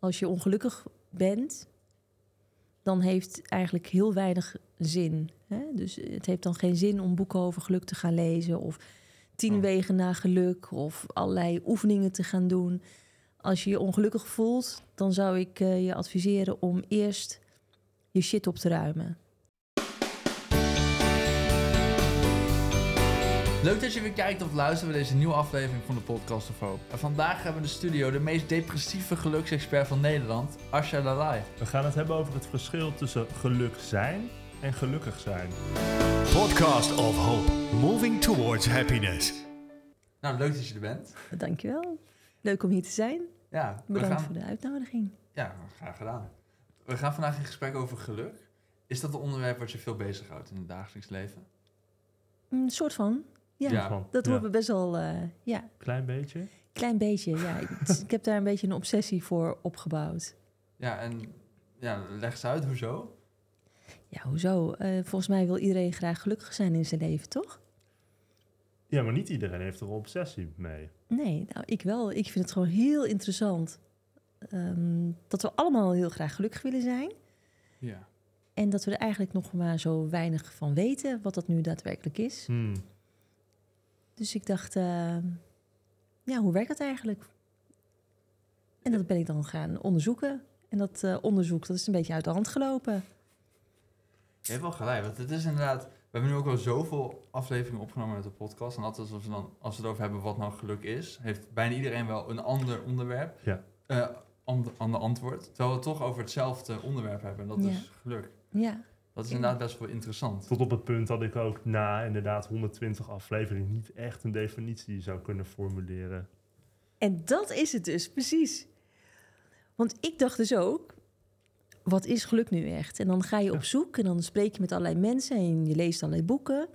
als je ongelukkig bent, dan heeft eigenlijk heel weinig zin. Hè? Dus het heeft dan geen zin om boeken over geluk te gaan lezen of tien Oh. wegen naar geluk of allerlei oefeningen te gaan doen. Als je je ongelukkig voelt, dan zou ik eh, je adviseren om eerst je shit op te ruimen. Leuk dat je weer kijkt of luistert bij deze nieuwe aflevering van de Podcast of Hope. En vandaag hebben we in de studio de meest depressieve geluksexpert van Nederland, Asha Lalai. We gaan het hebben over het verschil tussen geluk zijn en gelukkig zijn. Podcast of Hope, moving towards happiness. Nou, leuk dat je er bent. Dankjewel. Leuk om hier te zijn. Ja, Bedankt gaan, voor de uitnodiging. ja, graag gedaan. We gaan vandaag in gesprek over geluk. Is dat een onderwerp wat je veel bezighoudt in het dagelijks leven? Een soort van. Ja, dat ja, wordt me best wel, eh, ja, Klein beetje. klein beetje. Ja, ik, ik heb daar een beetje een obsessie voor opgebouwd. Ja, en ja, leg eens uit, hoezo? Ja, hoezo? Eh, volgens mij wil iedereen graag gelukkig zijn in zijn leven, toch? Ja, maar niet iedereen heeft er een obsessie mee. Nee, nou, ik wel. Ik vind het gewoon heel interessant ehm, dat we allemaal heel graag gelukkig willen zijn. Ja. En dat we er eigenlijk nog maar zo weinig van weten wat dat nu daadwerkelijk is. Hmm. Dus ik dacht, ehm, ja, hoe werkt dat eigenlijk? En dat ben ik dan gaan onderzoeken. En dat eh, onderzoek dat is een beetje uit de hand gelopen. Je hebt wel gelijk, want het is inderdaad... We hebben nu ook al zoveel afleveringen opgenomen met de podcast. En altijd als we, dan, als we het over hebben wat nou geluk is... heeft bijna iedereen wel een ander onderwerp, Ja. eh, ander, ander antwoord. Terwijl we het toch over hetzelfde onderwerp hebben. En dat Ja. is geluk. Ja, Dat is inderdaad best wel interessant. Tot op het punt dat ik ook na inderdaad 120 afleveringen niet echt een definitie zou kunnen formuleren. En dat is het dus, precies. Want ik dacht dus ook, wat is geluk nu echt? En dan ga je op zoek en dan spreek je met allerlei mensen en je leest allerlei boeken.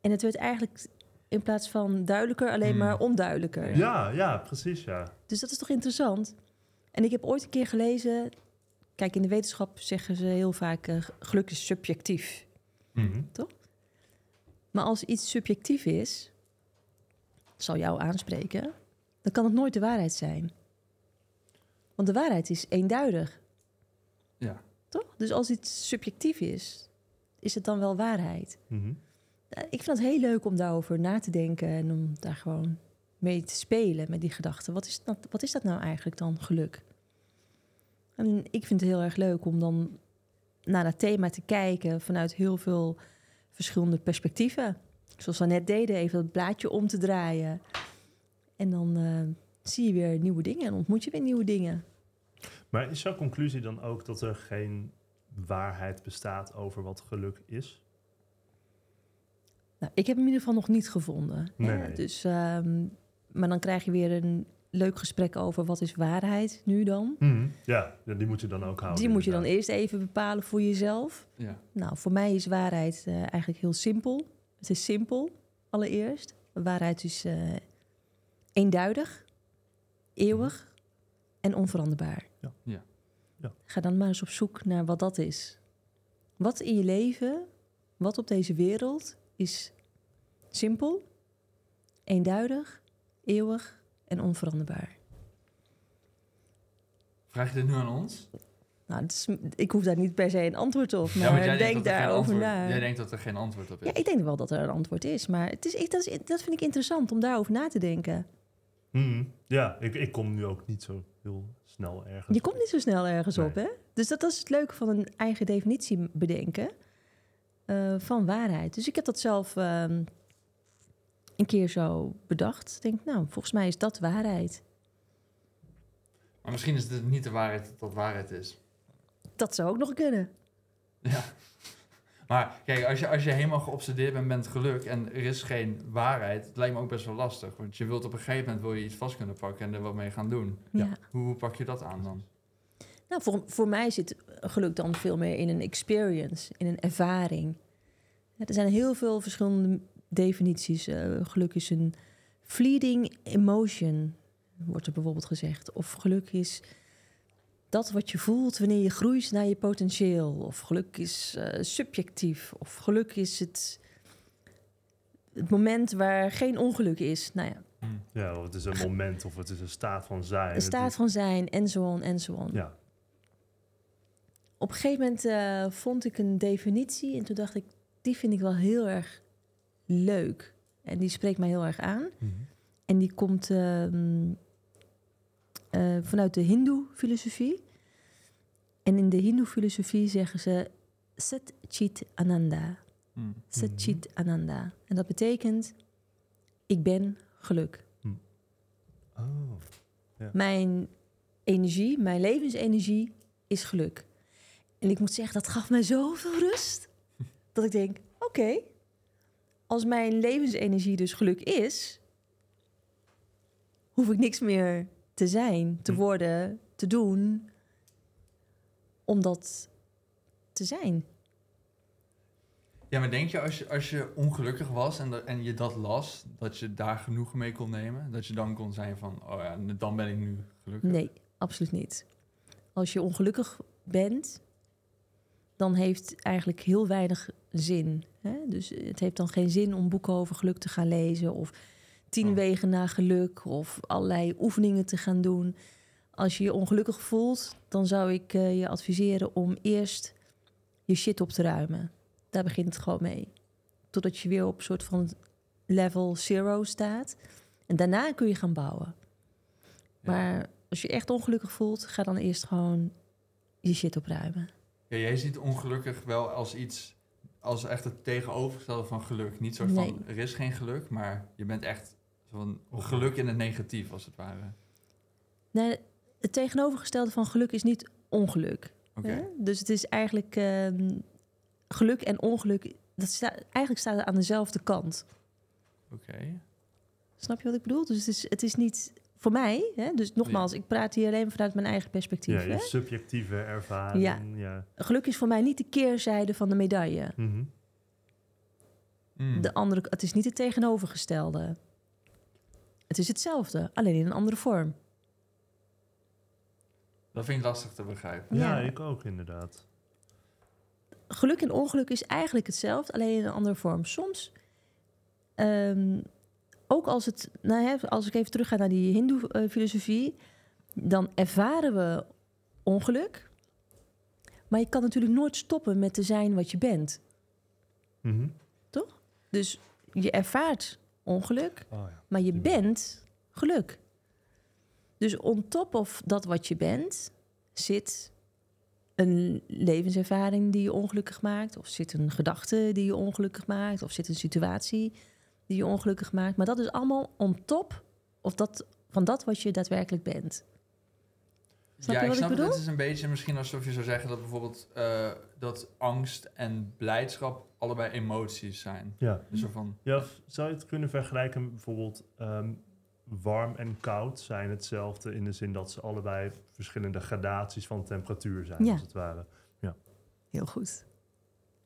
En het werd eigenlijk in plaats van duidelijker alleen Hmm. maar onduidelijker. Ja, ja, precies ja. Dus dat is toch interessant? En ik heb ooit een keer gelezen, kijk in de wetenschap zeggen ze heel vaak eh, geluk is subjectief. Mhm. Maar als iets subjectief is, zal jou aanspreken, dan kan het nooit de waarheid zijn. Want de waarheid is eenduidig, Ja. toch? Dus als iets subjectief is, is het dan wel waarheid? Mhm. Ik vind het heel leuk om daarover na te denken en om daar gewoon mee te spelen met die gedachten. Wat is dat, wat is dat nou eigenlijk dan, geluk? En ik vind het heel erg leuk om dan naar dat thema te kijken vanuit heel veel verschillende perspectieven. Zoals we net deden, even het blaadje om te draaien. En dan eh, zie je weer nieuwe dingen en ontmoet je weer nieuwe dingen. Maar is jouw conclusie dan ook dat er geen waarheid bestaat over wat geluk is? Nou, ik heb hem in ieder geval nog niet gevonden. hè. Nee. Dus, ehm, maar dan krijg je weer een leuk gesprek over wat is waarheid nu dan. Mhm. Ja, die moet je dan ook houden. Die moet je dan eerst even bepalen voor jezelf. Ja. Nou, voor mij is waarheid eh, eigenlijk heel simpel. Het is simpel, allereerst. Waarheid is eh, eenduidig, eeuwig en onveranderbaar. Ja. Ja. Ja. Ga dan maar eens op zoek naar wat dat is. Wat in je leven, wat op deze wereld is simpel, eenduidig, eeuwig en onveranderbaar. Vraag je dit nu aan ons? Nou, is, ik hoef daar niet per se een antwoord op, maar, denkt denk er daarover na. Jij denkt dat er geen antwoord op is. Ja, ik denk wel dat er een antwoord is, maar het is, ik, dat, is, dat vind ik interessant om daarover na te denken. Mhm. Ja, ik, ik kom nu ook niet zo heel snel ergens. Je komt niet zo snel ergens Nee. op, hè? Dus dat, dat is het leuke van een eigen definitie bedenken eh, van waarheid. Dus ik heb dat zelf ehm, een keer zo bedacht. Denk, nou, volgens mij is dat waarheid. Maar misschien is het niet de waarheid dat waarheid is. Dat zou ook nog kunnen. Ja. Maar kijk, als je, als je helemaal geobsedeerd bent met geluk en er is geen waarheid, het lijkt me ook best wel lastig. Want je wilt op een gegeven moment wil je iets vast kunnen pakken en er wat mee gaan doen. Ja. Hoe, hoe pak je dat aan dan? Nou, voor, voor mij zit geluk dan veel meer in een experience, in een ervaring. Ja, er zijn heel veel verschillende definities. Eh, geluk is een fleeting emotion, wordt er bijvoorbeeld gezegd. Of geluk is dat wat je voelt wanneer je groeit naar je potentieel. Of geluk is eh, subjectief. Of geluk is het, het moment waar geen ongeluk is. Nou ja, Hm. Ja, of het is een moment of het is een staat van zijn. Een staat van zijn, en zo on, en zo on. Ja. Op een gegeven moment eh, vond ik een definitie en toen dacht ik, die vind ik wel heel erg leuk. En die spreekt mij heel erg aan. Mhm. En die komt ehm, eh, vanuit de Hindoe-filosofie. En in de Hindoe-filosofie zeggen ze Sat Chit Ananda. Hm. Sat Mhm. Chit Ananda. En dat betekent, ik ben geluk. Oh. Mijn energie, mijn levensenergie is geluk. En ik moet zeggen, dat gaf mij zoveel rust. Dat ik denk, oké, als mijn levensenergie dus geluk is, hoef ik niks meer te zijn, te Hm. worden, te doen, om dat te zijn. Ja, maar denk je als je, als je ongelukkig was en, dat- en je dat las, dat je daar genoeg mee kon nemen? Dat je dan kon zijn van, oh ja, dan ben ik nu gelukkig? Nee, absoluut niet. Als je ongelukkig bent, dan heeft eigenlijk heel weinig zin. Hè? Dus het heeft dan geen zin om boeken over geluk te gaan lezen of tien Oh. wegen naar geluk of allerlei oefeningen te gaan doen. Als je je ongelukkig voelt, dan zou ik eh, je adviseren om eerst je shit op te ruimen. Daar begint het gewoon mee. Totdat je weer op een soort van level zero staat. En daarna kun je gaan bouwen. Ja. Maar als je echt ongelukkig voelt, ga dan eerst gewoon je shit opruimen. Ja, jij ziet ongelukkig wel als iets, als echt het tegenovergestelde van geluk. Niet zo van, er is geen geluk, maar je bent echt zo van geluk in het negatief, als het ware. Nee, het tegenovergestelde van geluk is niet ongeluk. Hè? Dus het is eigenlijk ehm, geluk en ongeluk. Dat sta, eigenlijk staat het aan dezelfde kant. Oké. Snap je wat ik bedoel? Dus het is, het is niet voor mij. Hè? Dus nogmaals, ik praat hier alleen vanuit mijn eigen perspectief. Ja, je hè? subjectieve ervaring. Ja. ja. Geluk is voor mij niet de keerzijde van de medaille. Mhm. Mm. De andere, het is niet het tegenovergestelde. Het is hetzelfde, alleen in een andere vorm. Dat vind ik lastig te begrijpen. Ja, Ja. ik ook inderdaad. geluk en ongeluk is eigenlijk hetzelfde, alleen in een andere vorm. Soms, ehm, ook als het, nou hè, als ik even terug ga naar die Hindoe-filosofie, dan ervaren we ongeluk. Maar je kan natuurlijk nooit stoppen met te zijn wat je bent. Mhm. Dus je ervaart ongeluk, Oh, ja. maar je bent geluk. Dus on top of dat wat je bent, zit een levenservaring die je ongelukkig maakt, of zit een gedachte die je ongelukkig maakt, of zit een situatie die je ongelukkig maakt. Maar dat is allemaal on top of dat, van dat wat je daadwerkelijk bent. Snap ja, je ik wat snap ik het. bedoel? Het is een beetje misschien alsof je zou zeggen dat bijvoorbeeld eh, dat angst en blijdschap allebei emoties zijn. Ja. Dus zo van, ja, zou je het kunnen vergelijken met bijvoorbeeld ehm, warm en koud zijn hetzelfde in de zin dat ze allebei verschillende gradaties van temperatuur zijn, Ja. als het ware. Heel goed.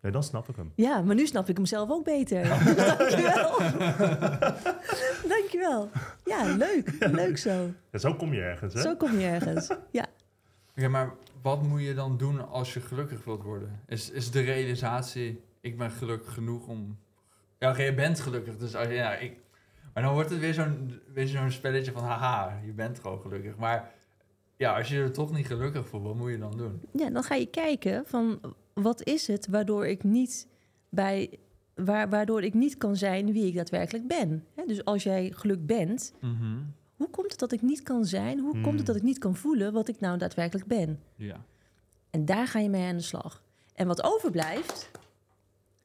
Ja, dan snap ik hem. Ja, maar nu snap ik hem zelf ook beter. Dankjewel. Dankjewel. Ja, leuk. Leuk zo. Ja, zo kom je ergens, hè? Zo kom je ergens. Ja. Oké, maar wat moet je dan doen als je gelukkig wilt worden? Is, is de realisatie, ik ben gelukkig genoeg om... Ja, oké, je bent gelukkig, dus als je, ja, ik... Maar dan wordt het weer zo'n weer zo'n spelletje van, haha, je bent gewoon gelukkig. Maar ja, als je er toch niet gelukkig voelt, wat moet je dan doen? ja, dan ga je kijken van wat is het waardoor ik niet bij waar, waardoor ik niet kan zijn wie ik daadwerkelijk ben. Dus als jij geluk bent, hoe komt het dat ik niet kan zijn? Hoe komt Hmm. het dat ik niet kan voelen wat ik nou daadwerkelijk ben? Ja. En daar ga je mee aan de slag. En wat overblijft,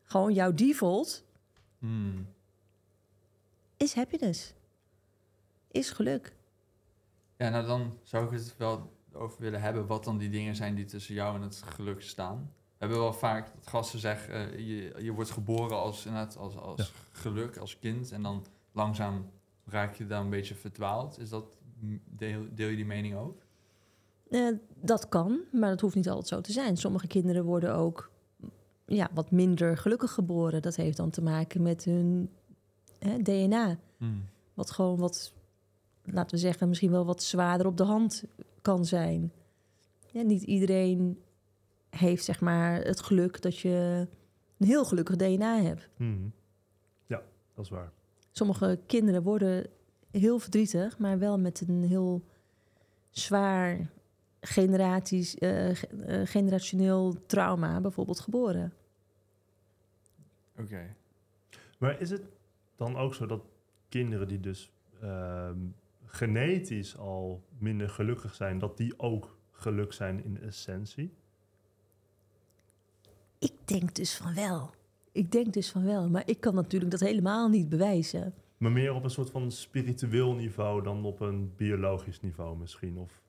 gewoon jouw default, Hmm. is happiness. Is geluk. Ja, nou dan zou ik het wel over willen hebben wat dan die dingen zijn die tussen jou en het geluk staan. We hebben wel vaak dat gasten zeggen, eh, je, je wordt geboren als, inderdaad, als, als geluk, als kind. En dan langzaam raak je dan een beetje verdwaald. Is dat, deel, deel je die mening ook? Eh, dat kan, maar dat hoeft niet altijd zo te zijn. Sommige kinderen worden ook ja, wat minder gelukkig geboren. Dat heeft dan te maken met hun hè, DNA. Wat gewoon wat, laten we zeggen, misschien wel wat zwaarder op de hand kan zijn. Ja, niet iedereen heeft zeg maar het geluk dat je een heel gelukkig DNA hebt. Mhm. Ja, dat is waar. Sommige kinderen worden heel verdrietig, maar wel met een heel zwaar generatisch, eh, eh, generationeel trauma bijvoorbeeld geboren. Oké. Maar is het dan ook zo dat kinderen die dus ehm, genetisch al minder gelukkig zijn, dat die ook geluk zijn in essentie? Ik denk dus van wel. Ik denk dus van wel, maar ik kan natuurlijk dat helemaal niet bewijzen. Maar meer op een soort van spiritueel niveau dan op een biologisch niveau misschien? Of,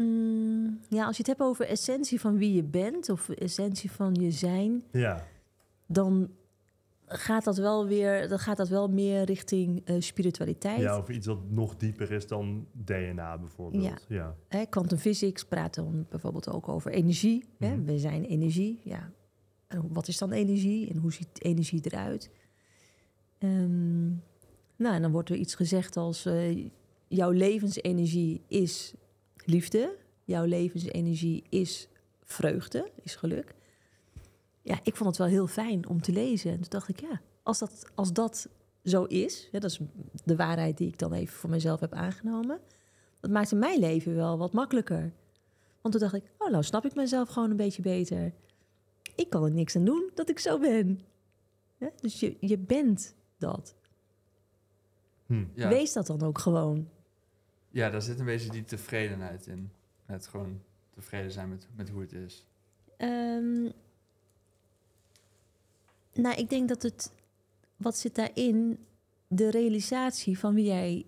Mm, ja, als je het hebt over essentie van wie je bent of essentie van je zijn, ja, dan gaat dat wel weer, dan gaat dat wel meer richting eh, spiritualiteit. ja, of iets dat nog dieper is dan DNA bijvoorbeeld. Ja. ja. Hè, quantum physics praat dan bijvoorbeeld ook over energie. Hè? Mhm. We zijn energie. Ja. En wat is dan energie en hoe ziet energie eruit? Ehm, nou, en dan wordt er iets gezegd als eh, jouw levensenergie is liefde, jouw levensenergie is vreugde, is geluk. Ja, ik vond het wel heel fijn om te lezen. En toen dacht ik, ja, als dat, als dat zo is, hè, dat is de waarheid die ik dan even voor mezelf heb aangenomen dat maakte mijn leven wel wat makkelijker. Want toen dacht ik, oh, nou snap ik mezelf gewoon een beetje beter. Ik kan er niks aan doen dat ik zo ben. Hè? Dus je, je bent dat. Hm. Ja. Wees dat dan ook gewoon. ja, daar zit een beetje die tevredenheid in. Met gewoon tevreden zijn met, met hoe het is. Ehm, nou, ik denk dat het... Wat zit daarin? De realisatie van wie jij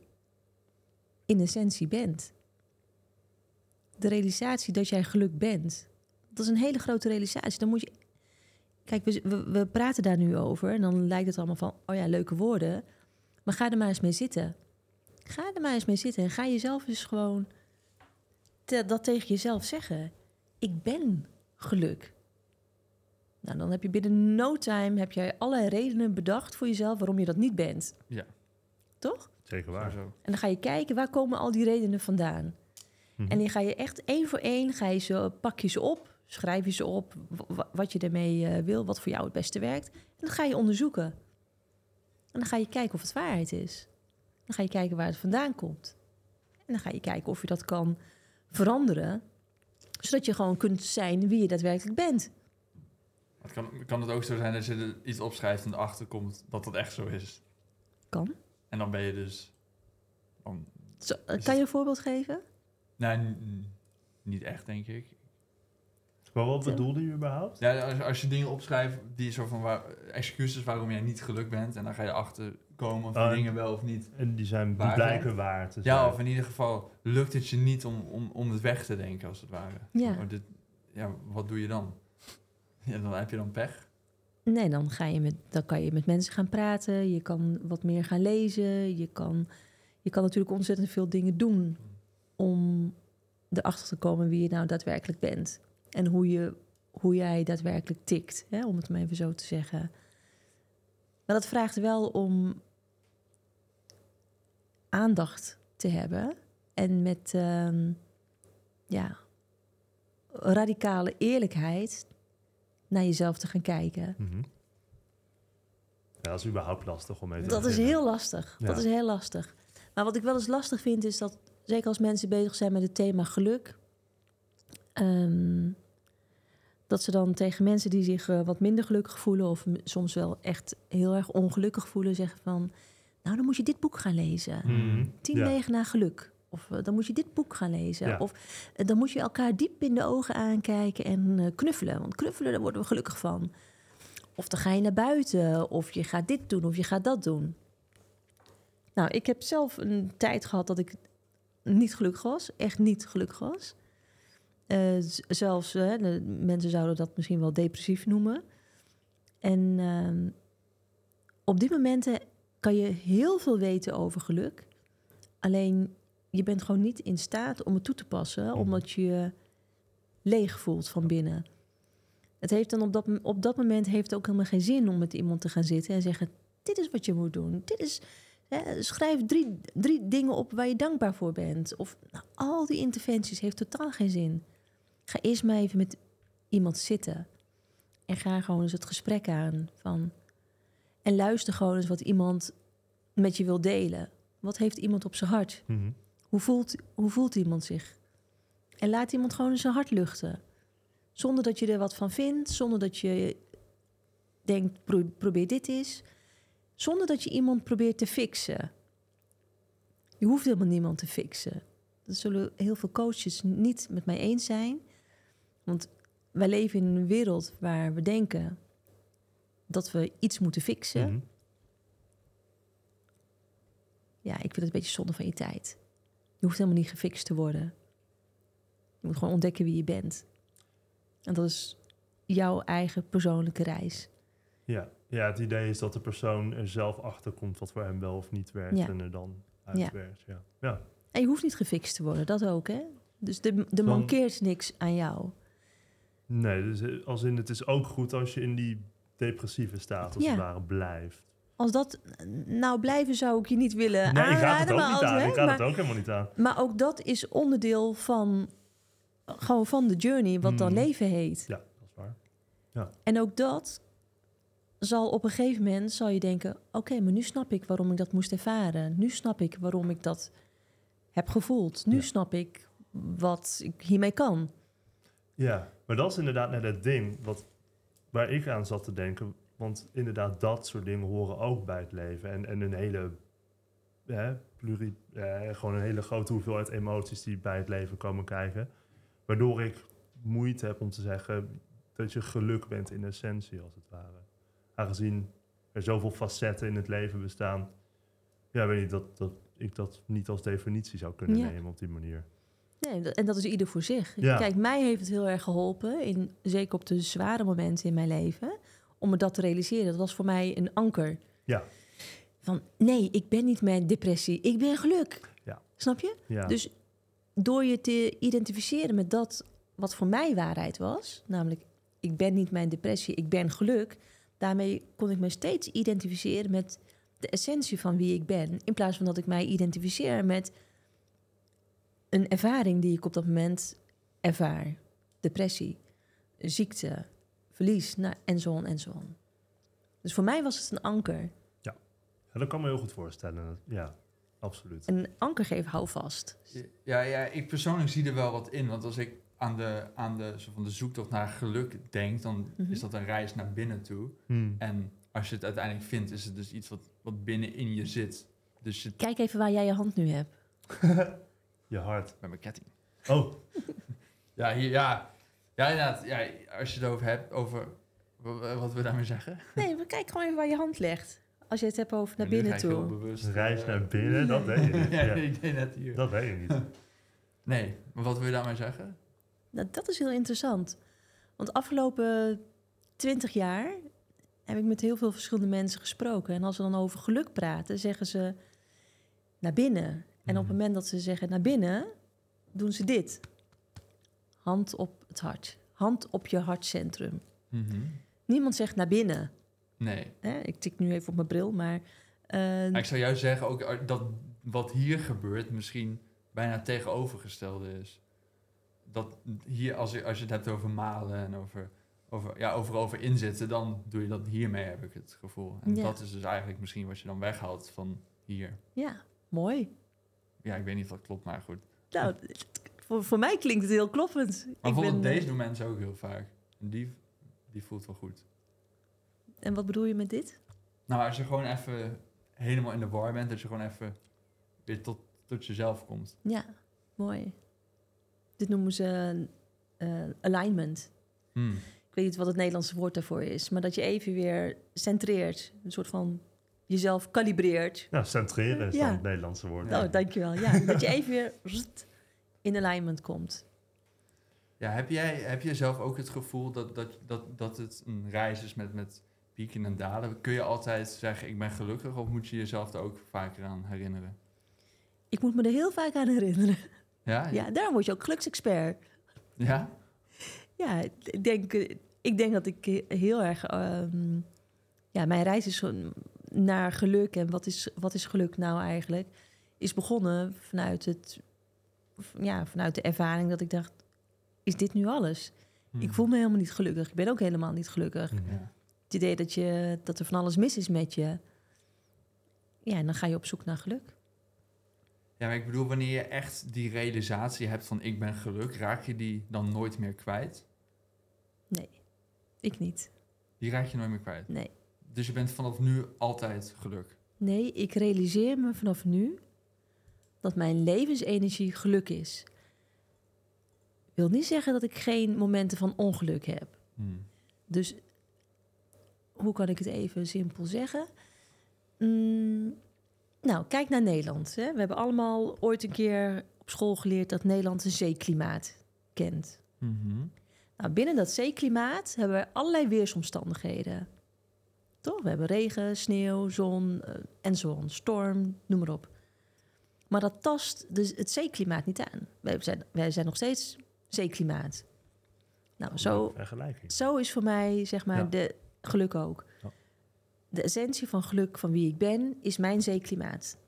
in essentie bent. De realisatie dat jij geluk bent. Dat is een hele grote realisatie. Dan moet je... Kijk, we, we, praten daar nu over. En dan lijkt het allemaal van... Oh ja, leuke woorden. Maar ga er maar eens mee zitten. Ga er maar eens mee zitten. En ga jezelf eens gewoon... dat tegen jezelf zeggen. Ik ben geluk. Nou, dan heb je binnen no time heb jij allerlei redenen bedacht voor jezelf waarom je dat niet bent. Ja. Toch? Zeker waar. Zo. En dan ga je kijken waar komen al die redenen vandaan. Mhm. En dan ga je echt één voor één ga je ze, pak je ze op, schrijf je ze op, wa- wa- wat je ermee eh, wil, wat voor jou het beste werkt. En dan ga je onderzoeken. En dan ga je kijken of het waarheid is. Dan ga je kijken waar het vandaan komt. En dan ga je kijken of je dat kan veranderen, zodat je gewoon kunt zijn wie je daadwerkelijk bent. Het kan, kan het ook zo zijn dat je er iets opschrijft en erachter komt dat dat echt zo is. Kan. En dan ben je dus... Dan, Zo, eh, kan je een voorbeeld geven? nou, n- n- niet echt, denk ik. Maar wat bedoelde je überhaupt? Ja, als, als je dingen opschrijft die zo van waar, excuses waarom jij niet geluk bent, en dan ga je achter komen of die Oh, dingen wel of niet. En die zijn Waar blijken waar te zijn. Ja, of in ieder geval lukt het je niet om, om, om het weg te denken, als het ware. Ja. Maar dit, ja, wat doe je dan? Ja, dan heb je dan pech. Nee, dan, ga je met, dan kan je met mensen gaan praten. Je kan wat meer gaan lezen. Je kan, je kan natuurlijk ontzettend veel dingen doen om erachter te komen wie je nou daadwerkelijk bent. En hoe, je, hoe jij daadwerkelijk tikt, hè, om het maar even zo te zeggen. Maar dat vraagt wel om aandacht te hebben. En met ehm, ja, radicale eerlijkheid naar jezelf te gaan kijken. Mhm. Ja, dat is überhaupt lastig om mee te Dat is heel lastig. Dat is heel lastig. Maar wat ik wel eens lastig vind, is dat zeker als mensen bezig zijn met het thema geluk, ehm, dat ze dan tegen mensen die zich eh, wat minder gelukkig voelen, of soms wel echt heel erg ongelukkig voelen, zeggen van, nou dan moet je dit boek gaan lezen. Mhm. Tien Ja. wegen naar geluk. Of eh, dan moet je dit boek gaan lezen. Ja. Of eh, dan moet je elkaar diep in de ogen aankijken en eh, knuffelen. Want knuffelen, daar worden we gelukkig van. Of dan ga je naar buiten. Of je gaat dit doen. Of je gaat dat doen. Nou, ik heb zelf een tijd gehad dat ik niet gelukkig was. Echt niet gelukkig was. Zelfs, de mensen zouden dat misschien wel depressief noemen. En ehm, op die momenten kan je heel veel weten over geluk. Alleen je bent gewoon niet in staat om het toe te passen, Mhm. omdat je je leeg voelt van binnen. Het heeft dan op dat, op dat moment heeft het ook helemaal geen zin om met iemand te gaan zitten en zeggen: Dit is wat je moet doen. Dit is, hè, schrijf drie, drie dingen op waar je dankbaar voor bent. Of nou, al die interventies heeft totaal geen zin. Ga eerst maar even met iemand zitten en ga gewoon eens het gesprek aan van. En luister gewoon eens wat iemand met je wil delen. Wat heeft iemand op zijn hart? Mhm. Hoe voelt, hoe voelt iemand zich? En laat iemand gewoon zijn hart luchten. Zonder dat je er wat van vindt, zonder dat je denkt, pro- probeer dit eens. Zonder dat je iemand probeert te fixen. Je hoeft helemaal niemand te fixen. Dat zullen heel veel coaches niet met mij eens zijn. Want wij leven in een wereld waar we denken dat we iets moeten fixen. Mhm. Ja, ik vind het een beetje zonde van je tijd. Je hoeft helemaal niet gefixt te worden. Je moet gewoon ontdekken wie je bent. En dat is jouw eigen persoonlijke reis. Ja. ja, het idee is dat de persoon er zelf achter komt wat voor hem wel of niet werkt Ja. en er dan uitwerkt. Ja. Ja. En je hoeft niet gefixt te worden, dat ook, hè? Dus er, er Dan- mankeert niks aan jou. Nee, dus eh, als in het is ook goed als je in die depressieve staat als Ja. het ware blijft. Als dat nou blijven zou ik je niet willen Nee, ik aanraden. het ook maar niet als- aan. hè, Ik maar, het ook helemaal niet aan. maar ook dat is onderdeel van, gewoon van de journey, wat dan Mhm. leven heet. Ja, dat is waar. En ook dat zal op een gegeven moment zal je denken: oké, maar nu snap ik waarom ik dat moest ervaren. Nu snap ik waarom ik dat heb gevoeld. Nu Ja. snap ik wat ik hiermee kan. Ja, maar dat is inderdaad net het ding wat, waar ik aan zat te denken. Want inderdaad, dat soort dingen horen ook bij het leven. En, en een hele, hè, pluri, eh, gewoon een hele grote hoeveelheid emoties die bij het leven komen kijken. Waardoor ik moeite heb om te zeggen dat je geluk bent in essentie, als het ware. Aangezien er zoveel facetten in het leven bestaan. Ja, weet niet, dat, dat ik dat niet als definitie zou kunnen Ja. nemen op die manier. Nee, en dat is ieder voor zich. Ja. Kijk, mij heeft het heel erg geholpen, in, zeker op de zware momenten in mijn leven, om me dat te realiseren. Dat was voor mij een anker. Ja. Van nee, ik ben niet mijn depressie, ik ben geluk. Ja. Snap je? Ja. Dus door je te identificeren met dat wat voor mij waarheid was, namelijk ik ben niet mijn depressie, ik ben geluk, daarmee kon ik me steeds identificeren met de essentie van wie ik ben, in plaats van dat ik mij identificeer met een ervaring die ik op dat moment ervaar. Depressie, ziekte, verlies, nou, en zo on en zo on. Dus voor mij was het een anker. Ja, dat kan me heel goed voorstellen. Ja, absoluut. Een anker geven, hou vast. Ja, ja, ik persoonlijk zie er wel wat in. Want als ik aan de, aan de, zo van de zoektocht naar geluk denk, dan Mhm. is dat een reis naar binnen toe. Hmm. En als je het uiteindelijk vindt, is het dus iets wat, wat binnenin je zit. Dus je, Kijk even waar jij je hand nu hebt. Je hart. bij mijn ketting. Oh, Ja, hier, ja. Ja, inderdaad. Ja, als je het over hebt, over wa- wat we daarmee zeggen. Nee, maar kijk gewoon even waar je hand legt. Als je het hebt over naar binnen heel toe. bewust, reis eh, naar binnen, dat weet je niet. ja, Ja, ik deed net hier. dat weet je niet. Nee, maar wat wil je daarmee zeggen? Nou, dat is heel interessant. Want afgelopen twintig jaar heb ik met heel veel verschillende mensen gesproken. En als we dan over geluk praten, zeggen ze naar binnen. En op het Mhm. moment dat ze zeggen naar binnen, doen ze dit. Hand op het hart. Hand op je hartcentrum. Mhm. Niemand zegt naar binnen. Nee. Hè? Ik tik nu even op mijn bril, maar... eh, ik zou juist zeggen ook eh, dat wat hier gebeurt misschien bijna het tegenovergestelde is. Dat hier, als je, als je het hebt over malen en over, over, ja, over, over inzitten, dan doe je dat hiermee, heb ik het gevoel. En Ja. dat is dus eigenlijk misschien wat je dan weghaalt van hier. ja, mooi. Ja, ik weet niet of dat klopt, maar goed. Nou, voor, voor mij klinkt het heel kloppend. Maar Ik bijvoorbeeld ben, eh, deze doen mensen ook heel vaak. En die, die voelt wel goed. En wat bedoel je met dit? Nou, als je gewoon even helemaal in de war bent, dat je gewoon even weer tot, tot jezelf komt. Ja, mooi. Dit noemen ze eh, alignment. Hmm. Ik weet niet wat het Nederlandse woord daarvoor is, maar dat je even weer centreert, een soort van jezelf kalibreert. Ja, centreren is Ja. dan het Nederlandse woord. Nou, dankjewel. Ja, dat je even weer in alignment komt. Ja, heb jij, heb jij zelf ook het gevoel dat, dat, dat, dat het een reis is met, met pieken en dalen? Kun je altijd zeggen, ik ben gelukkig, of moet je jezelf er ook vaker aan herinneren? Ik moet me er heel vaak aan herinneren. Ja? Ja, daarom word je ook geluksexpert. Ja? Ja, ik denk, ik denk dat ik heel erg... ehm, ja, mijn reis is zo naar geluk. En wat is, wat is geluk nou eigenlijk? Is begonnen vanuit, het, ja, vanuit de ervaring dat ik dacht... Is dit nu alles? Ik Hmm. voel me helemaal niet gelukkig. Ik ben ook helemaal niet gelukkig. Ja. Het idee dat, je, dat er van alles mis is met je. Ja, en dan ga je op zoek naar geluk. Ja, maar ik bedoel, wanneer je echt die realisatie hebt van ik ben geluk, raak je die dan nooit meer kwijt? Nee, ik niet. Die raak je nooit meer kwijt. Nee. Dus je bent vanaf nu altijd geluk. Nee, ik realiseer me vanaf nu dat mijn levensenergie geluk is. Wil niet zeggen dat ik geen momenten van ongeluk heb. Hmm. Dus hoe kan ik het even simpel zeggen? Mm, nou, kijk naar Nederland. Hè. We hebben allemaal ooit een keer op school geleerd dat Nederland een zeeklimaat kent. Mhm. Nou, binnen dat zeeklimaat hebben we allerlei weersomstandigheden. Toch? We hebben regen, sneeuw, zon eh, en zon, storm, noem maar op. Maar dat tast dus het zeeklimaat niet aan. Wij zijn, wij zijn nog steeds zeeklimaat. Nou, zo, Vergelijking. zo is voor mij, zeg maar, Ja. de geluk ook. Ja. De essentie van geluk van wie ik ben, is mijn zeeklimaat.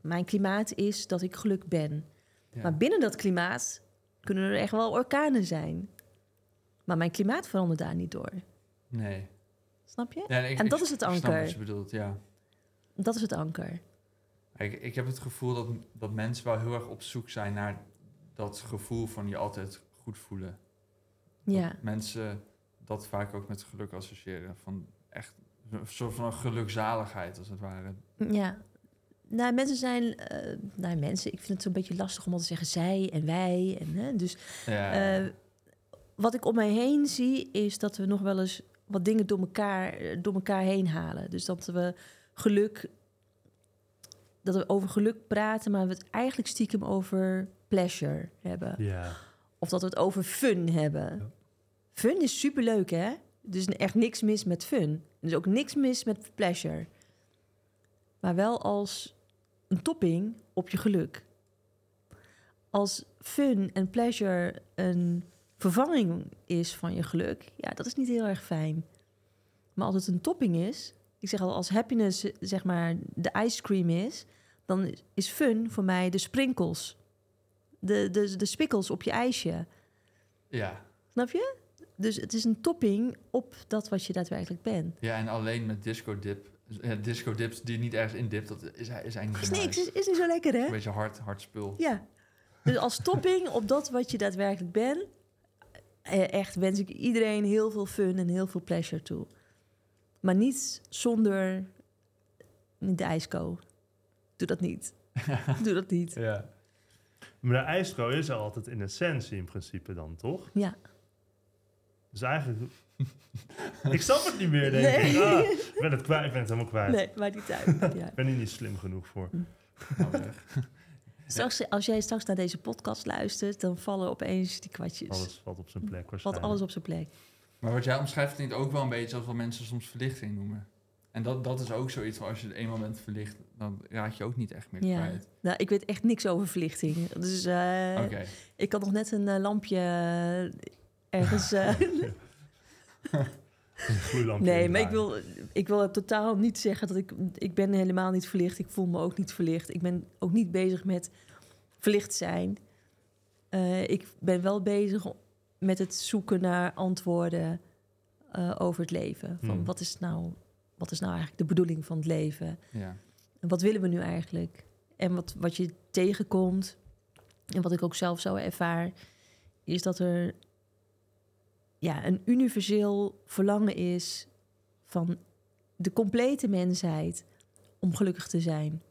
Mijn klimaat is dat ik geluk ben. Ja. Maar binnen dat klimaat kunnen er echt wel orkanen zijn. Maar mijn klimaat verandert daar niet door. Nee. Snap je? Ja, ik- En ik- dat is het anker. wat je bedoelt, ja. Dat is het anker. Ik, ik heb het gevoel dat, dat mensen wel heel erg op zoek zijn naar dat gevoel van je altijd goed voelen. Ja, Dat mensen dat vaak ook met geluk associëren. Van echt een soort van een gelukzaligheid, als het ware. ja. Nou, mensen zijn... nou, mensen, ik vind het zo'n beetje lastig om al te zeggen zij en wij. En, hè, dus Ja, eh, wat ik om mij heen zie, is dat we nog wel eens wat dingen door elkaar, door elkaar heen halen. Dus dat we geluk... Dat we over geluk praten, maar we het eigenlijk stiekem over pleasure hebben. Ja. Of dat we het over fun hebben. Ja. Fun is superleuk, hè? Er is echt niks mis met fun. Er is ook niks mis met pleasure. Maar wel als een topping op je geluk. Als fun en pleasure een vervanging is van je geluk, ja, dat is niet heel erg fijn. Maar als het een topping is, ik zeg al, als happiness zeg maar de ice cream is, dan is fun voor mij de sprinkles. De, de, de spikkels op je ijsje. ja. Snap je? Dus het is een topping op dat wat je daadwerkelijk bent. ja, en alleen met disco dip. Ja, disco dips die niet ergens in dipt, dat is, is eigenlijk Is niet niks, is, is niet zo lekker, hè? Een beetje hard, hard spul. Ja. Dus als topping op dat wat je daadwerkelijk bent, eh, echt wens ik iedereen heel veel fun en heel veel pleasure toe. Maar niet zonder de ijsko. Doe dat niet. Doe dat niet. Ja. Maar de ijskro is er altijd in essentie in principe dan, toch? Ja. Dus eigenlijk... ik snap het niet meer, denk Nee. ik. Ah, ik ben het kwijt, ik ben het helemaal kwijt. Nee, maakt niet uit. uit. Ik ben hier niet slim genoeg voor. Straks, als jij straks naar deze podcast luistert, dan vallen opeens die kwartjes. Alles valt op zijn plek Valt waarschijnlijk. alles op zijn plek. Maar wat jij omschrijft klinkt ook wel een beetje als wat mensen soms verlichting noemen. En dat, dat is ook zoiets van als je eenmaal bent verlicht, dan raak je ook niet echt meer Ja. kwijt. Nou, ik weet echt niks over verlichting. Dus eh, ik kan nog net een eh, lampje eh, ergens. eh, Een gloeilampje nee, maar ik wil, ik wil totaal niet zeggen dat ik. Ik ben helemaal niet verlicht. Ik voel me ook niet verlicht. Ik ben ook niet bezig met verlicht zijn. Eh, ik ben wel bezig met het zoeken naar antwoorden eh, over het leven. Van Hmm. wat, is nou, wat is nou eigenlijk de bedoeling van het leven? Ja. En wat willen we nu eigenlijk? En wat, wat je tegenkomt, en wat ik ook zelf zo ervaar, is dat er ja, een universeel verlangen is van de complete mensheid om gelukkig te zijn.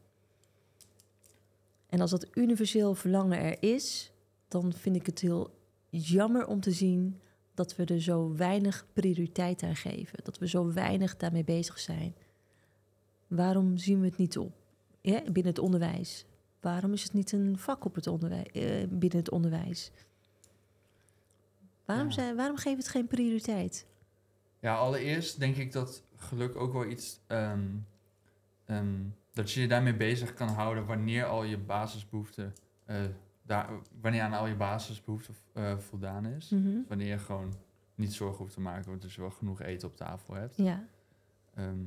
En als dat universeel verlangen er is, dan vind ik het heel jammer om te zien dat we er zo weinig prioriteit aan geven. Dat we zo weinig daarmee bezig zijn. Waarom zien we het niet op ja, binnen het onderwijs? Waarom is het niet een vak op het onderwijs, eh, binnen het onderwijs? Waarom, Ja. zijn, waarom geven we het geen prioriteit? ja, allereerst denk ik dat geluk ook wel iets... ehm, dat je je daarmee bezig kan houden wanneer al je basisbehoeften... eh, daar, wanneer aan al je basisbehoeften eh, voldaan is. Mhm. Wanneer je gewoon niet zorgen hoeft te maken, want dus wel genoeg eten op tafel hebt. Ja, Ehm,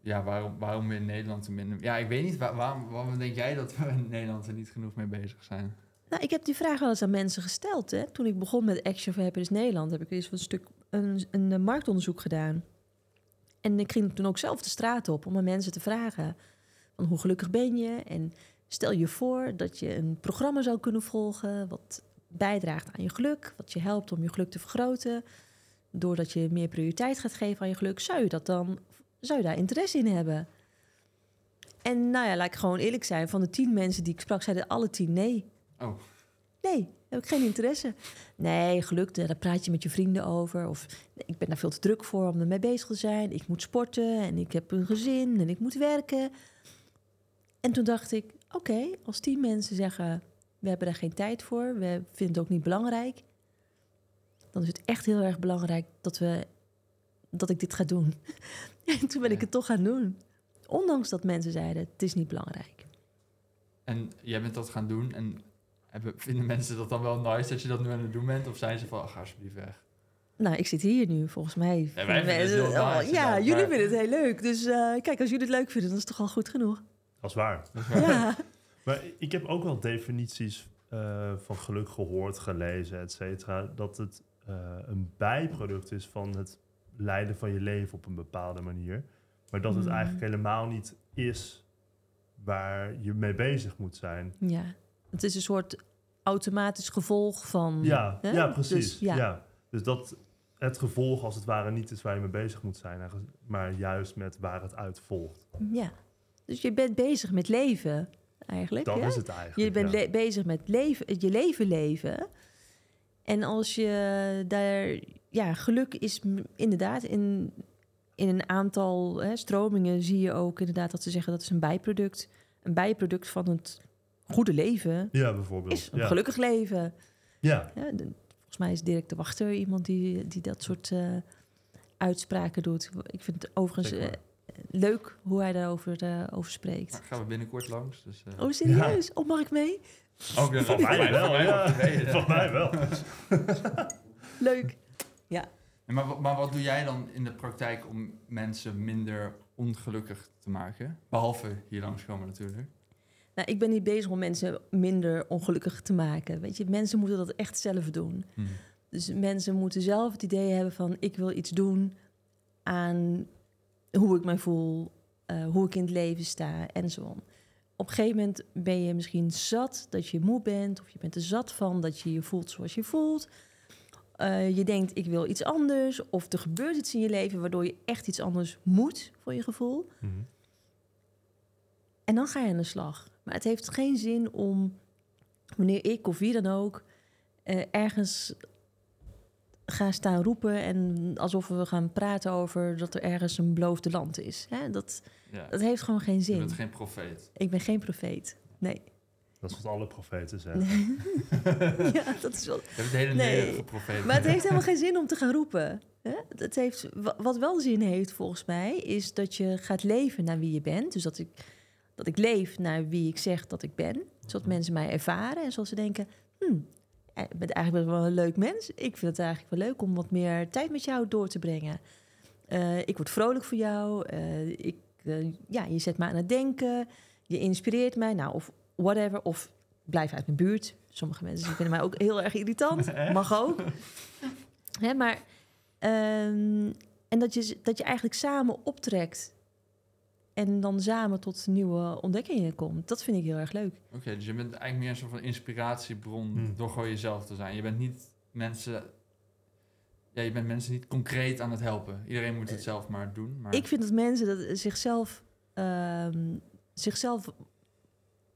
ja, waarom, waarom we in Nederland er minder... Ja, ik weet niet, waar, waarom, waarom denk jij dat we in Nederland er niet genoeg mee bezig zijn? nou, ik heb die vraag wel eens aan mensen gesteld. Hè? Toen ik begon met Action for Happiness Nederland, heb ik eens een stuk een, een, marktonderzoek gedaan. En ik ging toen ook zelf de straat op om aan mensen te vragen: Van hoe gelukkig ben je? En stel je voor dat je een programma zou kunnen volgen... wat bijdraagt aan je geluk, wat je helpt om je geluk te vergroten... doordat je meer prioriteit gaat geven aan je geluk... zou je, dat dan, zou je daar interesse in hebben? En nou ja, laat ik gewoon eerlijk zijn... van de tien mensen die ik sprak, zeiden alle tien nee. Oh, Nee, heb ik geen interesse. Nee, geluk, daar praat je met je vrienden over. Of nee, ik ben daar veel te druk voor om ermee bezig te zijn. Ik moet sporten en ik heb een gezin en ik moet werken. En toen dacht ik, oké, als tien mensen zeggen... we hebben daar geen tijd voor, we vinden het ook niet belangrijk... dan is het echt heel erg belangrijk dat, we, dat ik dit ga doen. En toen ben ik het toch gaan doen. Ondanks dat mensen zeiden, het is niet belangrijk. en jij bent dat gaan doen en hebben, vinden mensen dat dan wel nice dat je dat nu aan het doen bent? Of zijn ze van, ach, ga alsjeblieft weg? Nou, ik zit hier nu, volgens mij. Ja, wij vinden het heel Oh, ja, jullie vinden het heel leuk. Dus eh, kijk, als jullie het leuk vinden, dan is het toch al goed genoeg. Dat is waar. Ja, Maar ik heb ook wel definities eh, van geluk gehoord, gelezen, et cetera. Dat het eh, een bijproduct is van het leiden van je leven op een bepaalde manier. Maar dat het Mm. eigenlijk helemaal niet is waar je mee bezig moet zijn. ja. Het is een soort automatisch gevolg van... Ja, hè? ja precies. Dus, ja. ja. Dus dat het gevolg als het ware niet is waar je mee bezig moet zijn, maar juist met waar het uit volgt. ja. Dus je bent bezig met leven, eigenlijk. Dat hè? is het eigenlijk. Je bent ja. bezig met leven, je leven leven. En als je daar... Ja, geluk is inderdaad in, in een aantal hè, stromingen zie je ook inderdaad dat ze zeggen dat is een bijproduct. Een bijproduct van het goede leven Ja, bijvoorbeeld. is een ja. gelukkig leven. Ja, Ja, de- volgens mij is Dirk de Wachter iemand die, die dat soort eh, uitspraken doet. Ik vind het overigens eh. Leuk hoe hij daarover eh, over spreekt. Nou, gaan we binnenkort langs. Dus, eh, Oh, serieus? Oh, mag ik mee? ook dan van mij wel. ja. Van mij wel. Leuk. Ja, maar, maar wat doe jij dan in de praktijk om mensen minder ongelukkig te maken? Behalve hier langskomen natuurlijk. Nou, ik ben niet bezig om mensen minder ongelukkig te maken. Weet je, mensen moeten dat echt zelf doen. Hm. Dus mensen moeten zelf het idee hebben van... ik wil iets doen aan hoe ik mij voel, eh, hoe ik in het leven sta en zo on. Op een gegeven moment ben je misschien zat dat je moe bent... of je bent er zat van dat je je voelt zoals je voelt. Eh, je denkt, ik wil iets anders. Of er gebeurt iets in je leven waardoor je echt iets anders moet voor je gevoel. Mhm. En dan ga je aan de slag. Maar het heeft geen zin om, wanneer ik of wie dan ook, eh, ergens ga staan roepen en alsof we gaan praten over dat er ergens een beloofde land is. Hè? Dat, Ja. dat heeft gewoon geen Je zin. bent geen profeet. Ik ben geen profeet. Nee. Dat is wat alle profeten zeggen. ja, dat is wel. Je bent een hele Nee. profeet. Maar het heeft helemaal geen zin om te gaan roepen. Hè? Het heeft, wa- wat wel zin heeft volgens mij, is dat je gaat leven naar wie je bent. Dus dat ik, dat ik leef naar wie ik zeg dat ik ben. Zodat mensen mij ervaren en zoals ze denken... Hmm, je bent eigenlijk wel een leuk mens. Ik vind het eigenlijk wel leuk om wat meer tijd met jou door te brengen. Eh, ik word vrolijk voor jou. Eh, ik, eh, ja, je zet me aan het denken. Je inspireert mij. Nou, of whatever. Of blijf uit mijn buurt. Sommige mensen vinden mij ook heel erg irritant. Mag ook. Hè, maar, ehm, en dat je, dat je eigenlijk samen optrekt. En dan samen tot nieuwe ontdekkingen komt. Dat vind ik heel erg leuk. Oké, dus je bent eigenlijk meer een soort van inspiratiebron Hmm. door gewoon jezelf te zijn. Je bent niet mensen... Ja, je bent mensen niet concreet aan het helpen. Iedereen moet het zelf maar doen. Maar... Ik vind dat mensen dat zichzelf, ehm, zichzelf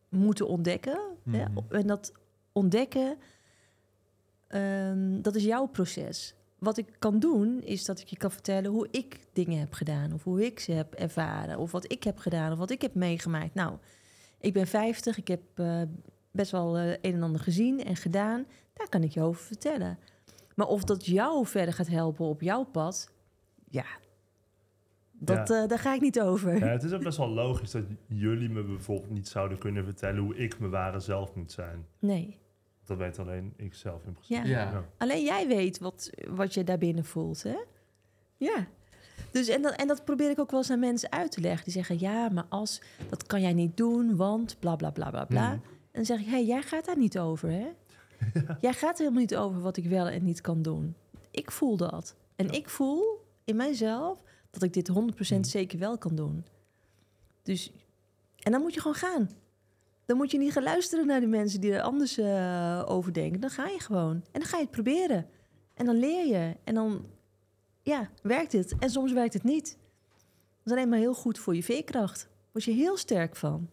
moeten ontdekken. hè. Mhm. En dat ontdekken, ehm, dat is jouw proces. Wat ik kan doen, is dat ik je kan vertellen hoe ik dingen heb gedaan. Of hoe ik ze heb ervaren. Of wat ik heb gedaan. Of wat ik heb meegemaakt. Nou, ik ben 50. Ik heb eh, best wel eh, een en ander gezien en gedaan. Daar kan ik je over vertellen. Maar of dat jou verder gaat helpen op jouw pad, ja, dat, Ja. eh, daar ga ik niet over. Ja, het is ook best wel logisch dat jullie me bijvoorbeeld niet zouden kunnen vertellen hoe ik mijn ware zelf moet zijn. Nee. Dat weet alleen ik zelf in principe. Ja. Ja. Alleen jij weet wat, wat je daarbinnen voelt, hè? Ja. Dus en dat, en dat probeer ik ook wel eens aan mensen uit te leggen. Die zeggen, ja, maar als, dat kan jij niet doen, want bla bla bla bla bla. Mhm. En dan zeg ik, hé, hey, jij gaat daar niet over, hè? Jij gaat helemaal niet over wat ik wel en niet kan doen. Ik voel dat. En Ja. ik voel in mijzelf dat ik dit 100% Mhm. zeker wel kan doen. Dus En dan moet je gewoon gaan. Dan moet je niet gaan luisteren naar de mensen die er anders eh, over denken. Dan ga je gewoon. En dan ga je het proberen. En dan leer je. En dan, ja, werkt het. En soms werkt het niet. Dat is alleen maar heel goed voor je veerkracht. Word je heel sterk van.